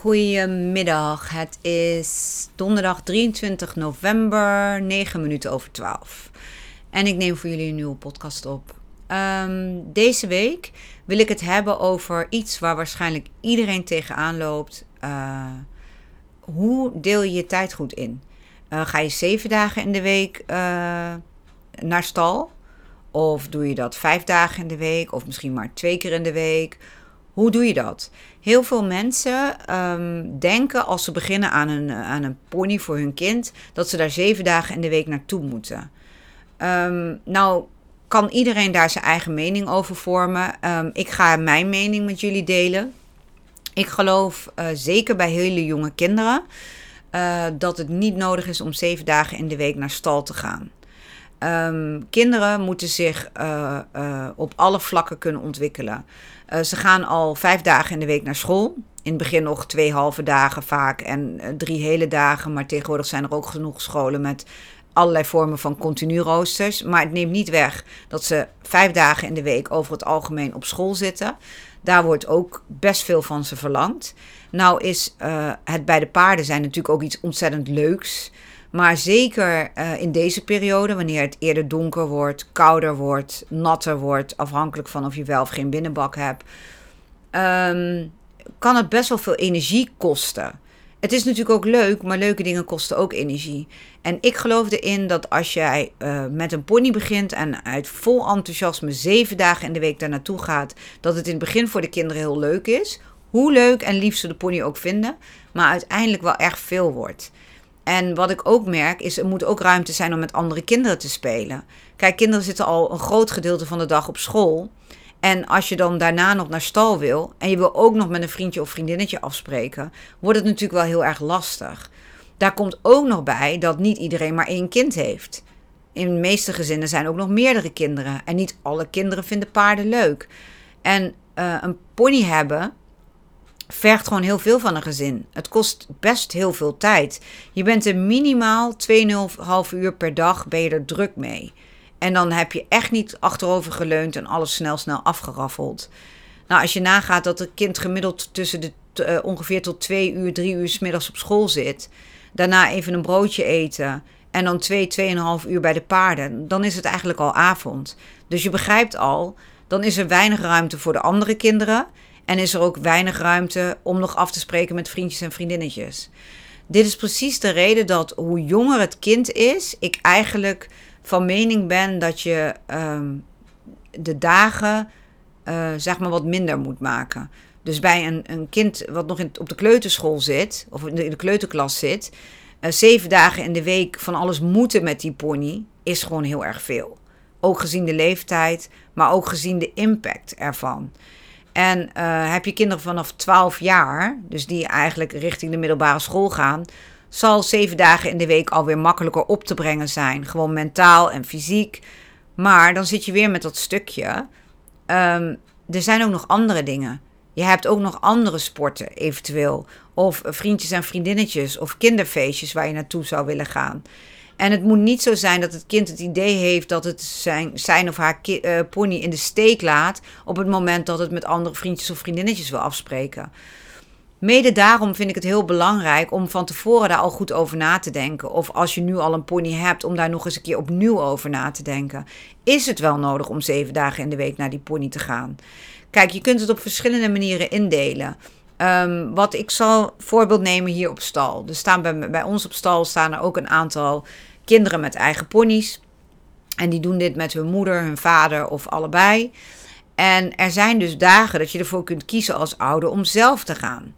Goedemiddag, het is donderdag 23 november, 9 minuten over 12. En ik neem voor jullie een nieuwe podcast op. Ehm, deze week wil ik het hebben over iets waar waarschijnlijk iedereen tegenaan loopt. Uh, hoe deel je je tijd goed in? Uh, ga je zeven dagen in de week uh, naar stal? Of doe je dat vijf dagen in de week? Of misschien maar twee keer in de week? Hoe doe je dat? Heel veel mensen um, denken als ze beginnen aan een, aan een pony voor hun kind, dat ze daar zeven dagen in de week naartoe moeten. Um, nou, kan iedereen daar zijn eigen mening over vormen. Um, ik ga mijn mening met jullie delen. Ik geloof uh, zeker bij hele jonge kinderen uh, dat het niet nodig is om zeven dagen in de week naar stal te gaan. Kinderen moeten zich op alle vlakken kunnen ontwikkelen. Ze gaan al vijf dagen in de week naar school. In het begin nog twee halve dagen vaak en drie hele dagen. Maar tegenwoordig zijn er ook genoeg scholen met allerlei vormen van continu roosters. Maar het neemt niet weg dat ze vijf dagen in de week over het algemeen op school zitten. Daar wordt ook best veel van ze verlangd. Nou is uh, het bij de paarden zijn natuurlijk ook iets ontzettend leuks. Maar zeker uh, in deze periode, wanneer het eerder donker wordt, kouder wordt, natter wordt, afhankelijk van of je wel of geen binnenbak hebt, um, kan het best wel veel energie kosten. Het is natuurlijk ook leuk, maar leuke dingen kosten ook energie. En ik geloof erin dat als jij uh, met een pony begint en uit vol enthousiasme zeven dagen in de week daar naartoe gaat, dat het in het begin voor de kinderen heel leuk is. Hoe leuk en lief ze de pony ook vinden, maar uiteindelijk wel erg veel wordt. En wat ik ook merk is, er moet ook ruimte zijn om met andere kinderen te spelen. Kijk, kinderen zitten al een groot gedeelte van de dag op school. En als je dan daarna nog naar stal wil en je wil ook nog met een vriendje of vriendinnetje afspreken, wordt het natuurlijk wel heel erg lastig. Daar komt ook nog bij dat niet iedereen maar één kind heeft. In de meeste gezinnen zijn ook nog meerdere kinderen en niet alle kinderen vinden paarden leuk. En uh, een pony hebben vergt gewoon heel veel van een gezin. Het kost best heel veel tijd. Je bent er minimaal 2,5 uur per dag ben er druk mee. En dan heb je echt niet achterover geleund en alles snel, snel afgeraffeld. Nou, als je nagaat dat het kind gemiddeld tussen de uh, ongeveer tot twee uur, drie uur s middags op school zit. Daarna even een broodje eten. En dan twee, tweeënhalf uur bij de paarden. Dan is het eigenlijk al avond. Dus je begrijpt al, dan is er weinig ruimte voor de andere kinderen. En is er ook weinig ruimte om nog af te spreken met vriendjes en vriendinnetjes. Dit is precies de reden dat hoe jonger het kind is, ik eigenlijk van mening ben dat je um, de dagen uh, zeg maar wat minder moet maken. Dus bij een, een kind wat nog in, op de kleuterschool zit, of in de, kleuterklas zit, uh, zeven dagen in de week van alles moeten met die pony, is gewoon heel erg veel. Ook gezien de leeftijd, maar ook gezien de impact ervan. En uh, heb je kinderen vanaf 12 jaar, dus die eigenlijk richting de middelbare school gaan, zal zeven dagen in de week alweer makkelijker op te brengen zijn. Gewoon mentaal en fysiek. Maar dan zit je weer met dat stukje. Um, er zijn ook nog andere dingen. Je hebt ook nog andere sporten eventueel. Of vriendjes en vriendinnetjes. Of kinderfeestjes waar je naartoe zou willen gaan. En het moet niet zo zijn dat het kind het idee heeft dat het zijn, zijn of haar uh, pony in de steek laat. op het moment dat het met andere vriendjes of vriendinnetjes wil afspreken. Mede daarom vind ik het heel belangrijk om van tevoren daar al goed over na te denken. Of als je nu al een pony hebt, om daar nog eens een keer opnieuw over na te denken. Is het wel nodig om zeven dagen in de week naar die pony te gaan? Kijk, je kunt het op verschillende manieren indelen. Um, wat ik zal voorbeeld nemen hier op stal. Er staan bij ons op stal staan er ook een aantal kinderen met eigen ponies. En die doen dit met hun moeder, hun vader of allebei. En er zijn dus dagen dat je ervoor kunt kiezen als ouder om zelf te gaan.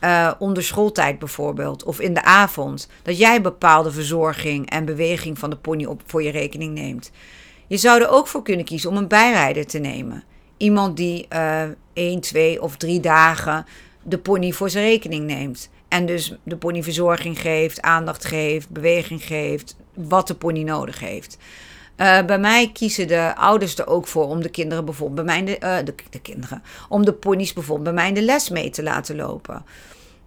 Uh, onder schooltijd bijvoorbeeld, of in de avond. Dat jij bepaalde verzorging en beweging van de pony op voor je rekening neemt. Je zou er ook voor kunnen kiezen om een bijrijder te nemen. Iemand die uh, één, twee of drie dagen de pony voor zijn rekening neemt. En dus de pony verzorging geeft, aandacht geeft, beweging geeft, wat de pony nodig heeft. Uh, bij mij kiezen de ouders er ook voor om de kinderen bijvoorbeeld bij mij de, uh, de, kinderen, om de ponies bijvoorbeeld bij mij in de les mee te laten lopen.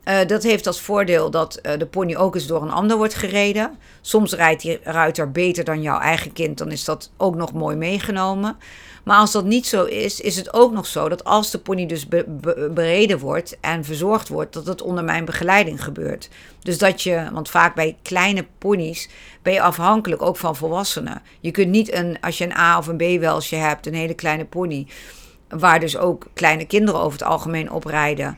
Uh, dat heeft als voordeel dat de pony ook eens door een ander wordt gereden. Soms rijdt die ruiter beter dan jouw eigen kind, dan is dat ook nog mooi meegenomen. Maar als dat niet zo is, is het ook nog zo dat als de pony dus be be bereden wordt en verzorgd wordt, dat het onder mijn begeleiding gebeurt. Dus dat je, want vaak bij kleine ponies ben je afhankelijk ook van volwassenen. Je kunt niet een, als je een A of een B-welsje hebt, een hele kleine pony, waar dus ook kleine kinderen over het algemeen op rijden,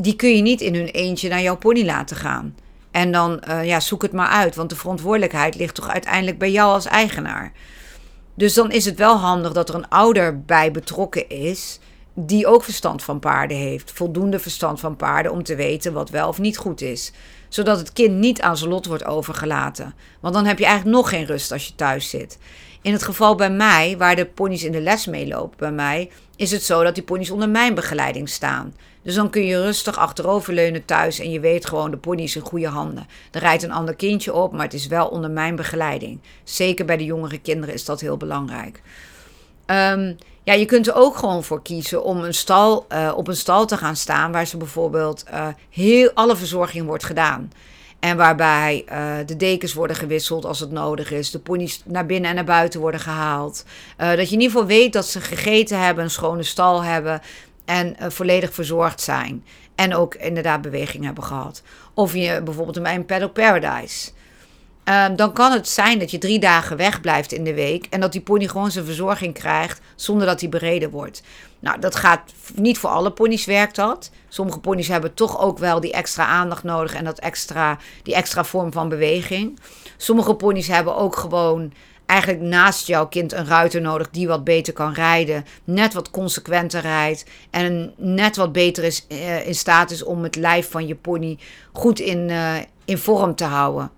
die kun je niet in hun eentje naar jouw pony laten gaan. En dan, uh, ja, zoek het maar uit, want de verantwoordelijkheid ligt toch uiteindelijk bij jou als eigenaar. Dus dan is het wel handig dat er een ouder bij betrokken is. Die ook verstand van paarden heeft. Voldoende verstand van paarden om te weten wat wel of niet goed is. Zodat het kind niet aan zijn lot wordt overgelaten. Want dan heb je eigenlijk nog geen rust als je thuis zit. In het geval bij mij, waar de ponies in de les meelopen bij mij, is het zo dat die ponies onder mijn begeleiding staan. Dus dan kun je rustig achteroverleunen thuis en je weet gewoon, de pony is in goede handen. Er rijdt een ander kindje op, maar het is wel onder mijn begeleiding. Zeker bij de jongere kinderen is dat heel belangrijk. Um, ja, je kunt er ook gewoon voor kiezen om een stal, uh, op een stal te gaan staan waar ze bijvoorbeeld uh, heel alle verzorging wordt gedaan. En waarbij uh, de dekens worden gewisseld als het nodig is. De ponies naar binnen en naar buiten worden gehaald. Uh, dat je in ieder geval weet dat ze gegeten hebben, een schone stal hebben. En uh, volledig verzorgd zijn. En ook inderdaad beweging hebben gehad. Of je bijvoorbeeld bij een Paddock Paradise. Uh, dan kan het zijn dat je drie dagen wegblijft in de week. En dat die pony gewoon zijn verzorging krijgt zonder dat hij bereden wordt. Nou, dat gaat niet voor alle ponies werkt dat. Sommige ponies hebben toch ook wel die extra aandacht nodig en dat extra, die extra vorm van beweging. Sommige ponies hebben ook gewoon eigenlijk naast jouw kind een ruiter nodig die wat beter kan rijden, net wat consequenter rijdt en net wat beter is, uh, in staat is om het lijf van je pony goed in, uh, in vorm te houden.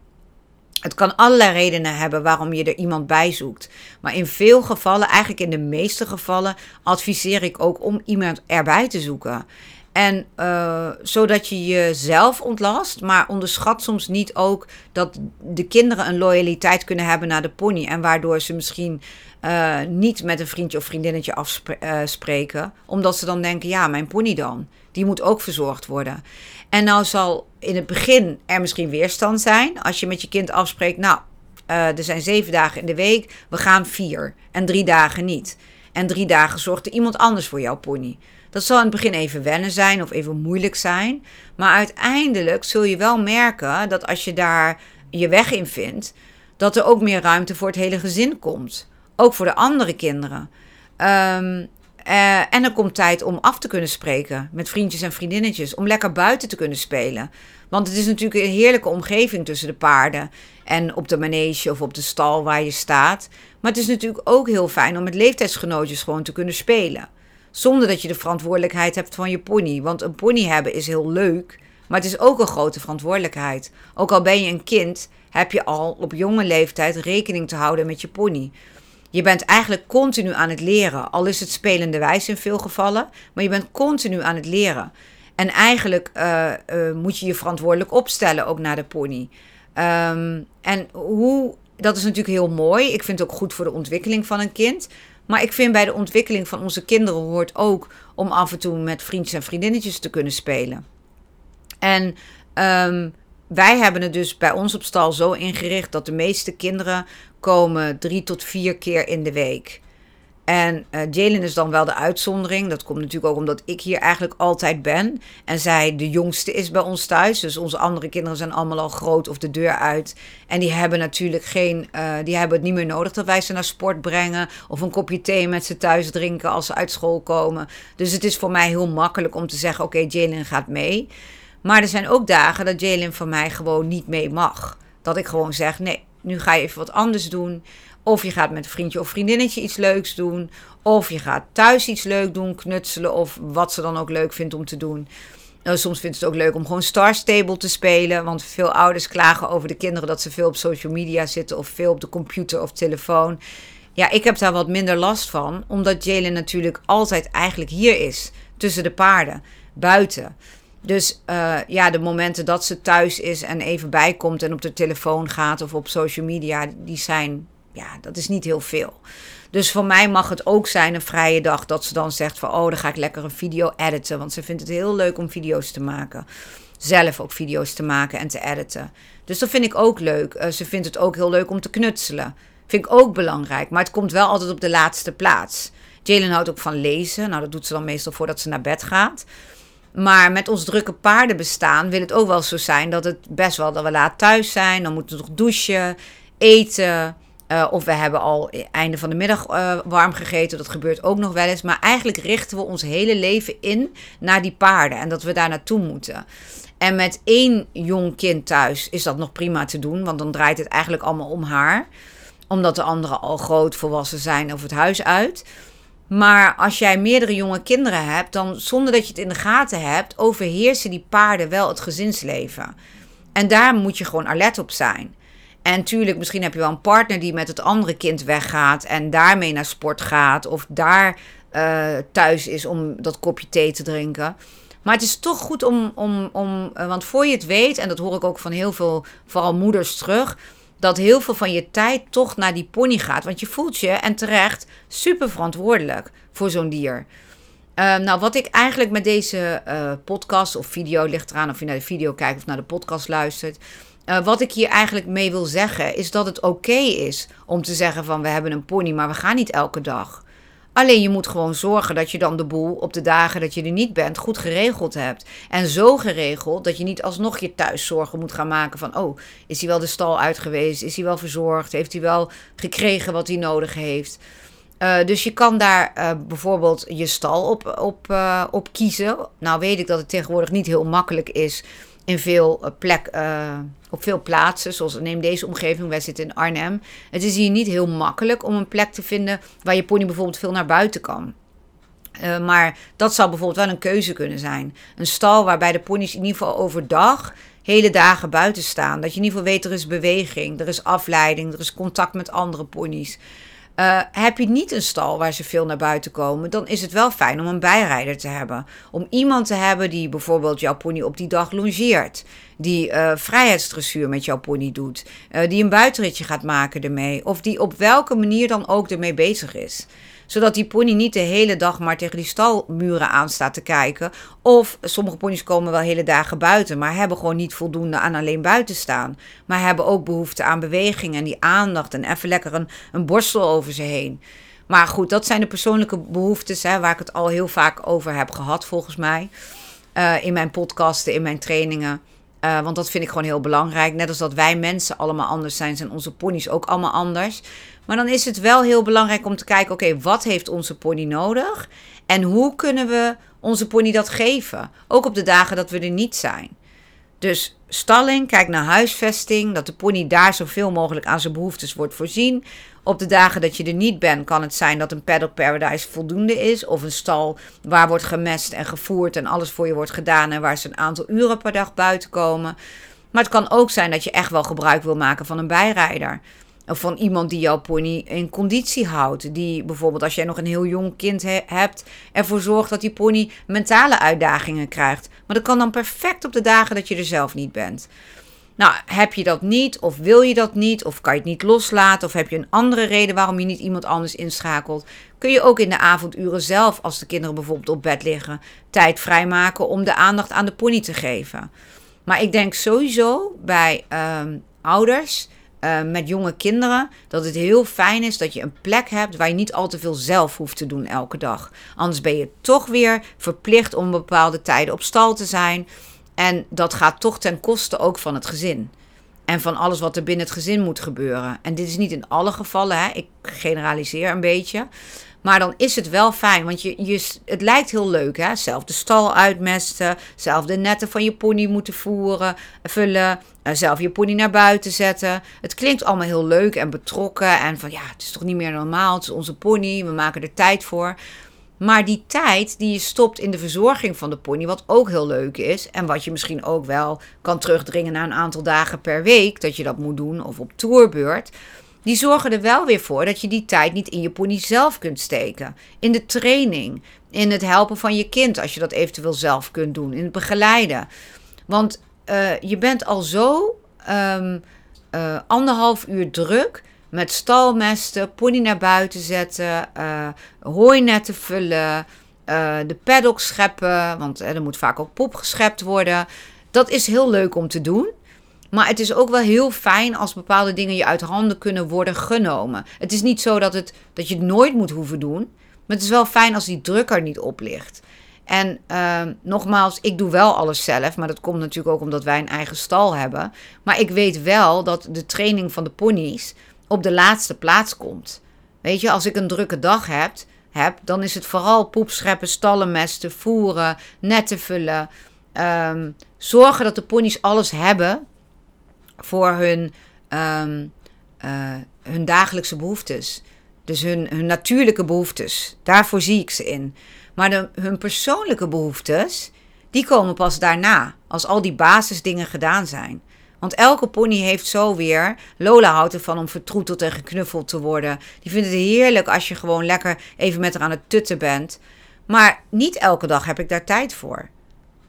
Het kan allerlei redenen hebben waarom je er iemand bij zoekt. Maar in veel gevallen, eigenlijk in de meeste gevallen, adviseer ik ook om iemand erbij te zoeken. En uh, zodat je jezelf ontlast, maar onderschat soms niet ook dat de kinderen een loyaliteit kunnen hebben naar de pony. En waardoor ze misschien uh, niet met een vriendje of vriendinnetje afspreken. Uh, omdat ze dan denken, ja, mijn pony dan. Die moet ook verzorgd worden. En nou zal in het begin er misschien weerstand zijn. Als je met je kind afspreekt, nou, er zijn zeven dagen in de week, we gaan vier. En drie dagen niet. En drie dagen zorgt er iemand anders voor jouw pony. Dat zal in het begin even wennen zijn of even moeilijk zijn. Maar uiteindelijk zul je wel merken dat als je daar je weg in vindt, dat er ook meer ruimte voor het hele gezin komt. Ook voor de andere kinderen. Um, uh, en er komt tijd om af te kunnen spreken met vriendjes en vriendinnetjes. Om lekker buiten te kunnen spelen. Want het is natuurlijk een heerlijke omgeving tussen de paarden. En op de manege of op de stal waar je staat. Maar het is natuurlijk ook heel fijn om met leeftijdsgenootjes gewoon te kunnen spelen. Zonder dat je de verantwoordelijkheid hebt van je pony. Want een pony hebben is heel leuk, maar het is ook een grote verantwoordelijkheid. Ook al ben je een kind, heb je al op jonge leeftijd rekening te houden met je pony. Je bent eigenlijk continu aan het leren, al is het spelende wijs in veel gevallen, maar je bent continu aan het leren. En eigenlijk uh, uh, moet je je verantwoordelijk opstellen ook naar de pony. Um, en hoe, dat is natuurlijk heel mooi. Ik vind het ook goed voor de ontwikkeling van een kind. Maar ik vind bij de ontwikkeling van onze kinderen hoort ook om af en toe met vriendjes en vriendinnetjes te kunnen spelen. En um, wij hebben het dus bij ons op stal zo ingericht dat de meeste kinderen komen drie tot vier keer in de week. En uh, Jalen is dan wel de uitzondering. Dat komt natuurlijk ook omdat ik hier eigenlijk altijd ben. En zij de jongste is bij ons thuis. Dus onze andere kinderen zijn allemaal al groot of de deur uit. En die hebben natuurlijk geen. Uh, die hebben het niet meer nodig dat wij ze naar sport brengen. Of een kopje thee met ze thuis drinken als ze uit school komen. Dus het is voor mij heel makkelijk om te zeggen: oké, okay, Jalen gaat mee. Maar er zijn ook dagen dat Jalen van mij gewoon niet mee mag. Dat ik gewoon zeg: nee, nu ga je even wat anders doen. Of je gaat met een vriendje of vriendinnetje iets leuks doen. Of je gaat thuis iets leuk doen, knutselen of wat ze dan ook leuk vindt om te doen. Nou, soms vindt het ook leuk om gewoon Star Stable te spelen. Want veel ouders klagen over de kinderen dat ze veel op social media zitten of veel op de computer of telefoon. Ja, ik heb daar wat minder last van, omdat Jalen natuurlijk altijd eigenlijk hier is, tussen de paarden, buiten. Dus uh, ja, de momenten dat ze thuis is en even bijkomt en op de telefoon gaat of op social media, die zijn, ja, dat is niet heel veel. Dus voor mij mag het ook zijn een vrije dag dat ze dan zegt van, oh, dan ga ik lekker een video editen, want ze vindt het heel leuk om video's te maken. Zelf ook video's te maken en te editen. Dus dat vind ik ook leuk. Uh, ze vindt het ook heel leuk om te knutselen. Vind ik ook belangrijk. Maar het komt wel altijd op de laatste plaats. Jalen houdt ook van lezen. Nou, dat doet ze dan meestal voordat ze naar bed gaat. Maar met ons drukke paardenbestaan wil het ook wel zo zijn dat het best wel dat we laat thuis zijn. Dan moeten we nog douchen, eten. Uh, of we hebben al einde van de middag uh, warm gegeten. Dat gebeurt ook nog wel eens. Maar eigenlijk richten we ons hele leven in naar die paarden. En dat we daar naartoe moeten. En met één jong kind thuis is dat nog prima te doen. Want dan draait het eigenlijk allemaal om haar omdat de anderen al groot volwassen zijn of het huis uit. Maar als jij meerdere jonge kinderen hebt, dan zonder dat je het in de gaten hebt, overheersen die paarden wel het gezinsleven. En daar moet je gewoon alert op zijn. En tuurlijk, misschien heb je wel een partner die met het andere kind weggaat en daarmee naar sport gaat of daar uh, thuis is om dat kopje thee te drinken. Maar het is toch goed om, om, om, uh, want voor je het weet, en dat hoor ik ook van heel veel, vooral moeders terug, dat heel veel van je tijd toch naar die pony gaat. Want je voelt je, en terecht, super verantwoordelijk voor zo'n dier. Uh, nou, wat ik eigenlijk met deze uh, podcast of video, ligt eraan of je naar de video kijkt of naar de podcast luistert. Uh, wat ik hier eigenlijk mee wil zeggen, is dat het oké is om te zeggen van we hebben een pony, maar we gaan niet elke dag. Alleen je moet gewoon zorgen dat je dan de boel op de dagen dat je er niet bent goed geregeld hebt. En zo geregeld dat je niet alsnog je thuiszorgen moet gaan maken van... oh, is hij wel de stal uit geweest? Is hij wel verzorgd? Heeft hij wel gekregen wat hij nodig heeft? Uh, dus je kan daar uh, bijvoorbeeld je stal op, op, uh, op kiezen. Nou weet ik dat het tegenwoordig niet heel makkelijk is in veel uh, plek, uh, op veel plaatsen. Zoals neem deze omgeving, wij zitten in Arnhem. Het is hier niet heel makkelijk om een plek te vinden waar je pony bijvoorbeeld veel naar buiten kan. Uh, maar dat zou bijvoorbeeld wel een keuze kunnen zijn. Een stal waarbij de ponies in ieder geval overdag hele dagen buiten staan. Dat je in ieder geval weet er is beweging, er is afleiding, er is contact met andere ponies. Uh, heb je niet een stal waar ze veel naar buiten komen, dan is het wel fijn om een bijrijder te hebben. Om iemand te hebben die bijvoorbeeld jouw pony op die dag longeert. Die uh, vrijheidsdressuur met jouw pony doet. Uh, die een buitenritje gaat maken ermee. Of die op welke manier dan ook ermee bezig is zodat die pony niet de hele dag maar tegen die stalmuren aan staat te kijken. Of sommige ponies komen wel hele dagen buiten, maar hebben gewoon niet voldoende aan alleen buiten staan. Maar hebben ook behoefte aan beweging en die aandacht en even lekker een, borstel over ze heen. Maar goed, dat zijn de persoonlijke behoeftes hè, waar ik het al heel vaak over heb gehad, volgens mij. Uh, in mijn podcasten, in mijn trainingen. Uh, want dat vind ik gewoon heel belangrijk. Net als dat wij mensen allemaal anders zijn, zijn onze ponies ook allemaal anders. Maar dan is het wel heel belangrijk om te kijken: oké, wat heeft onze pony nodig? En hoe kunnen we onze pony dat geven? Ook op de dagen dat we er niet zijn. Dus stalling, kijk naar huisvesting, dat de pony daar zoveel mogelijk aan zijn behoeftes wordt voorzien. Op de dagen dat je er niet bent, kan het zijn dat een paddock paradise voldoende is. Of een stal waar wordt gemest en gevoerd en alles voor je wordt gedaan en waar ze een aantal uren per dag buiten komen. Maar het kan ook zijn dat je echt wel gebruik wil maken van een bijrijder. Of van iemand die jouw pony in conditie houdt. Die bijvoorbeeld als jij nog een heel jong kind he hebt, ervoor zorgt dat die pony mentale uitdagingen krijgt. Maar dat kan dan perfect op de dagen dat je er zelf niet bent. Nou, heb je dat niet, of wil je dat niet, of kan je het niet loslaten, of heb je een andere reden waarom je niet iemand anders inschakelt, kun je ook in de avonduren zelf, als de kinderen bijvoorbeeld op bed liggen, tijd vrijmaken om de aandacht aan de pony te geven. Maar ik denk sowieso bij um, ouders uh, met jonge kinderen dat het heel fijn is dat je een plek hebt waar je niet al te veel zelf hoeft te doen elke dag. Anders ben je toch weer verplicht om bepaalde tijden op stal te zijn. En dat gaat toch ten koste ook van het gezin. En van alles wat er binnen het gezin moet gebeuren. En dit is niet in alle gevallen, hè. ik generaliseer een beetje. Maar dan is het wel fijn, want je, je, het lijkt heel leuk. Hè? Zelf de stal uitmesten, zelf de netten van je pony moeten voeren, vullen, eh, zelf je pony naar buiten zetten. Het klinkt allemaal heel leuk en betrokken. En van ja, het is toch niet meer normaal, het is onze pony, we maken er tijd voor. Maar die tijd die je stopt in de verzorging van de pony, wat ook heel leuk is. En wat je misschien ook wel kan terugdringen na een aantal dagen per week dat je dat moet doen of op tourbeurt. Die zorgen er wel weer voor dat je die tijd niet in je pony zelf kunt steken. In de training, in het helpen van je kind als je dat eventueel zelf kunt doen, in het begeleiden. Want uh, je bent al zo um, uh, anderhalf uur druk met stalmesten, pony naar buiten zetten, uh, hooinetten vullen, de paddock scheppen, want er moet vaak ook poep geschept worden. Dat is heel leuk om te doen. Maar het is ook wel heel fijn als bepaalde dingen je uit handen kunnen worden genomen. Het is niet zo dat, het, dat je het nooit moet hoeven doen. Maar het is wel fijn als die druk er niet op ligt. En uh, nogmaals, ik doe wel alles zelf. Maar dat komt natuurlijk ook omdat wij een eigen stal hebben. Maar ik weet wel dat de training van de ponies op de laatste plaats komt. Weet je, als ik een drukke dag heb, heb dan is het vooral poep scheppen, stallen mesten, voeren, netten vullen. Um, zorgen dat de ponies alles hebben voor hun, um, uh, hun dagelijkse behoeftes. Dus hun, hun natuurlijke behoeftes. Daarvoor zie ik ze in. Maar hun persoonlijke behoeftes, die komen pas daarna. Als al die basisdingen gedaan zijn. Want elke pony heeft zo weer. Lola houdt ervan om vertroeteld en geknuffeld te worden. Die vindt het heerlijk als je gewoon lekker even met haar aan het tutten bent. Maar niet elke dag heb ik daar tijd voor.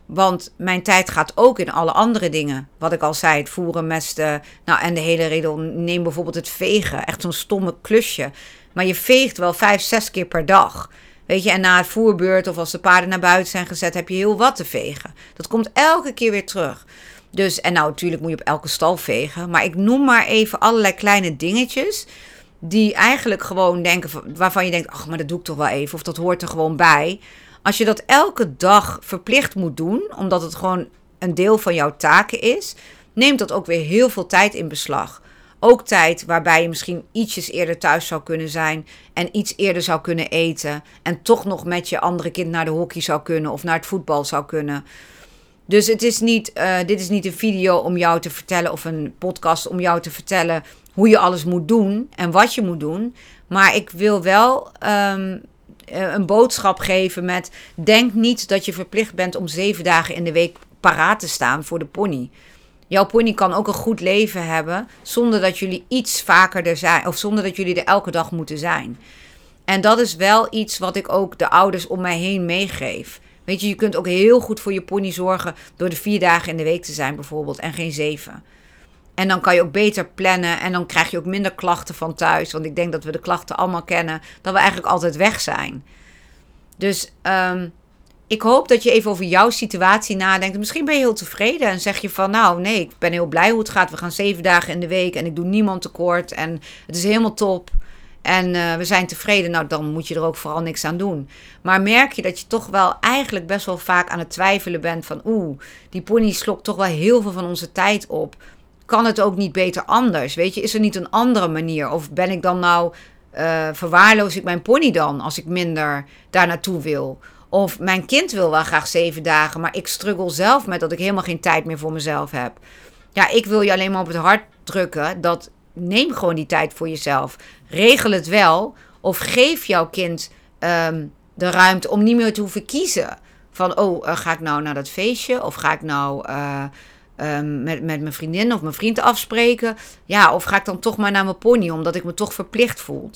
Want mijn tijd gaat ook in alle andere dingen. Wat ik al zei, het voeren, mesten. Nou, en de hele reden. Neem bijvoorbeeld het vegen. Echt zo'n stomme klusje. Maar je veegt wel vijf, zes keer per dag. Weet je, en na het voerbeurt of als de paarden naar buiten zijn gezet, heb je heel wat te vegen. Dat komt elke keer weer terug. Dus, en nou, natuurlijk moet je op elke stal vegen. Maar ik noem maar even allerlei kleine dingetjes. Die eigenlijk gewoon denken, waarvan je denkt, ach, maar dat doe ik toch wel even. Of dat hoort er gewoon bij. Als je dat elke dag verplicht moet doen, omdat het gewoon een deel van jouw taken is, neemt dat ook weer heel veel tijd in beslag. Ook tijd waarbij je misschien ietsjes eerder thuis zou kunnen zijn en iets eerder zou kunnen eten. En toch nog met je andere kind naar de hockey zou kunnen of naar het voetbal zou kunnen. Dus het is niet, uh, dit is niet een video om jou te vertellen of een podcast om jou te vertellen hoe je alles moet doen en wat je moet doen. Maar ik wil wel um, een boodschap geven met: denk niet dat je verplicht bent om zeven dagen in de week paraat te staan voor de pony. Jouw pony kan ook een goed leven hebben zonder dat jullie iets vaker er zijn of zonder dat jullie er elke dag moeten zijn. En dat is wel iets wat ik ook de ouders om mij heen meegeef. Weet je, je kunt ook heel goed voor je pony zorgen door de vier dagen in de week te zijn bijvoorbeeld en geen zeven. En dan kan je ook beter plannen en dan krijg je ook minder klachten van thuis. Want ik denk dat we de klachten allemaal kennen, dat we eigenlijk altijd weg zijn. Dus um, ik hoop dat je even over jouw situatie nadenkt. Misschien ben je heel tevreden en zeg je van nou nee, ik ben heel blij hoe het gaat. We gaan zeven dagen in de week en ik doe niemand tekort en het is helemaal top. En uh, we zijn tevreden, nou dan moet je er ook vooral niks aan doen. Maar merk je dat je toch wel eigenlijk best wel vaak aan het twijfelen bent van oeh, die pony slokt toch wel heel veel van onze tijd op. Kan het ook niet beter anders? Weet je, is er niet een andere manier? Of ben ik dan nou, uh, verwaarloos ik mijn pony dan als ik minder daar naartoe wil? Of mijn kind wil wel graag zeven dagen, maar ik struggle zelf met dat ik helemaal geen tijd meer voor mezelf heb. Ja, ik wil je alleen maar op het hart drukken dat neem gewoon die tijd voor jezelf. Regel het wel. Of geef jouw kind um, de ruimte om niet meer te hoeven kiezen. Van, oh, uh, ga ik nou naar dat feestje? Of ga ik nou uh, um, met, met mijn vriendin of mijn vriend afspreken? Ja, of ga ik dan toch maar naar mijn pony, omdat ik me toch verplicht voel?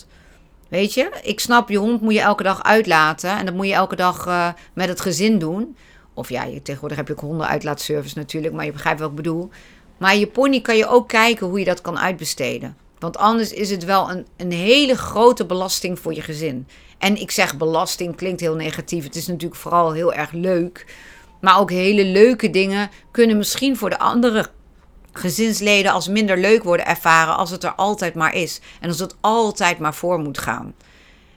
Weet je, ik snap, je hond moet je elke dag uitlaten. En dat moet je elke dag uh, met het gezin doen. Of ja, tegenwoordig heb je ook hondenuitlaatservice natuurlijk, maar je begrijpt wat ik bedoel. Maar je pony kan je ook kijken hoe je dat kan uitbesteden. Want anders is het wel een, een hele grote belasting voor je gezin. En ik zeg belasting klinkt heel negatief. Het is natuurlijk vooral heel erg leuk. Maar ook hele leuke dingen kunnen misschien voor de andere gezinsleden als minder leuk worden ervaren als het er altijd maar is. En als het altijd maar voor moet gaan.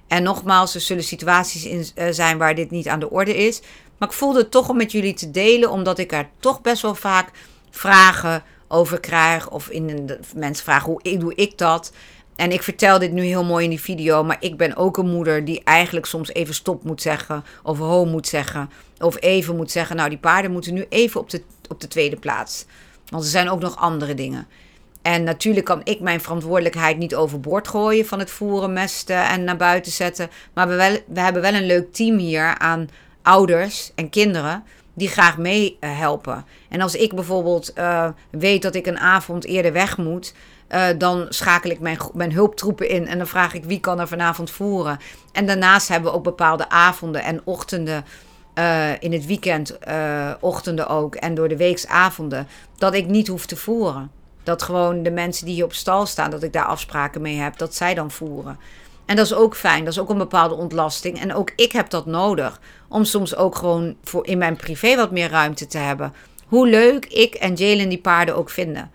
En nogmaals, er zullen situaties in uh, zijn waar dit niet aan de orde is. Maar ik voelde het toch om met jullie te delen, omdat ik er toch best wel vaak vragen over krijg. Of in mensen vragen hoe doe ik dat. En ik vertel dit nu heel mooi in die video, maar ik ben ook een moeder die eigenlijk soms even stop moet zeggen, of ho moet zeggen, of even moet zeggen, nou die paarden moeten nu even op de, op de tweede plaats. Want er zijn ook nog andere dingen. En natuurlijk kan ik mijn verantwoordelijkheid niet overboord gooien van het voeren, mesten en naar buiten zetten. Maar we, we hebben wel een leuk team hier aan ouders en kinderen die graag meehelpen. en als ik bijvoorbeeld uh, weet dat ik een avond eerder weg moet, uh, dan schakel ik mijn, mijn hulptroepen in en dan vraag ik wie kan er vanavond voeren. En daarnaast hebben we ook bepaalde avonden en ochtenden. Uh, in het weekend, ochtenden ook en door de weeksavonden, dat ik niet hoef te voeren. Dat gewoon de mensen die hier op stal staan, dat ik daar afspraken mee heb, dat zij dan voeren. En dat is ook fijn, dat is ook een bepaalde ontlasting. En ook ik heb dat nodig om soms ook gewoon voor in mijn privé wat meer ruimte te hebben. Hoe leuk ik en Jalen die paarden ook vinden.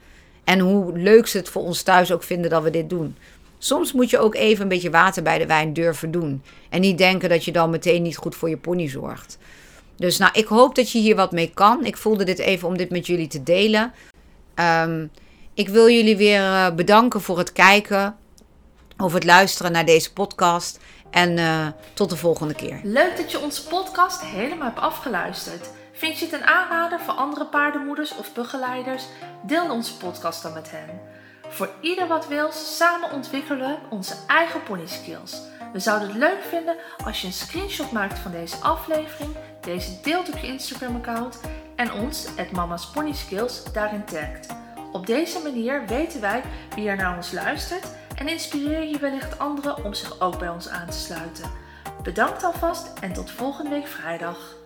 En hoe leuk ze het voor ons thuis ook vinden dat we dit doen. Soms moet je ook even een beetje water bij de wijn durven doen. En niet denken dat je dan meteen niet goed voor je pony zorgt. Dus nou, ik hoop dat je hier wat mee kan. Ik voelde dit even om dit met jullie te delen. Um, ik wil jullie weer eh, bedanken voor het kijken of het luisteren naar deze podcast. En uh, tot de volgende keer. Leuk dat je onze podcast helemaal hebt afgeluisterd. Vind je het een aanrader voor andere paardenmoeders of begeleiders? Deel onze podcast dan met hen. Voor ieder wat wil, samen ontwikkelen we onze eigen pony skills. We zouden het leuk vinden als je een screenshot maakt van deze aflevering, deze deelt op je Instagram account en ons, het Mama's Pony Skills, daarin tagt. Op deze manier weten wij wie er naar ons luistert en inspireer je wellicht anderen om zich ook bij ons aan te sluiten. Bedankt alvast en tot volgende week vrijdag.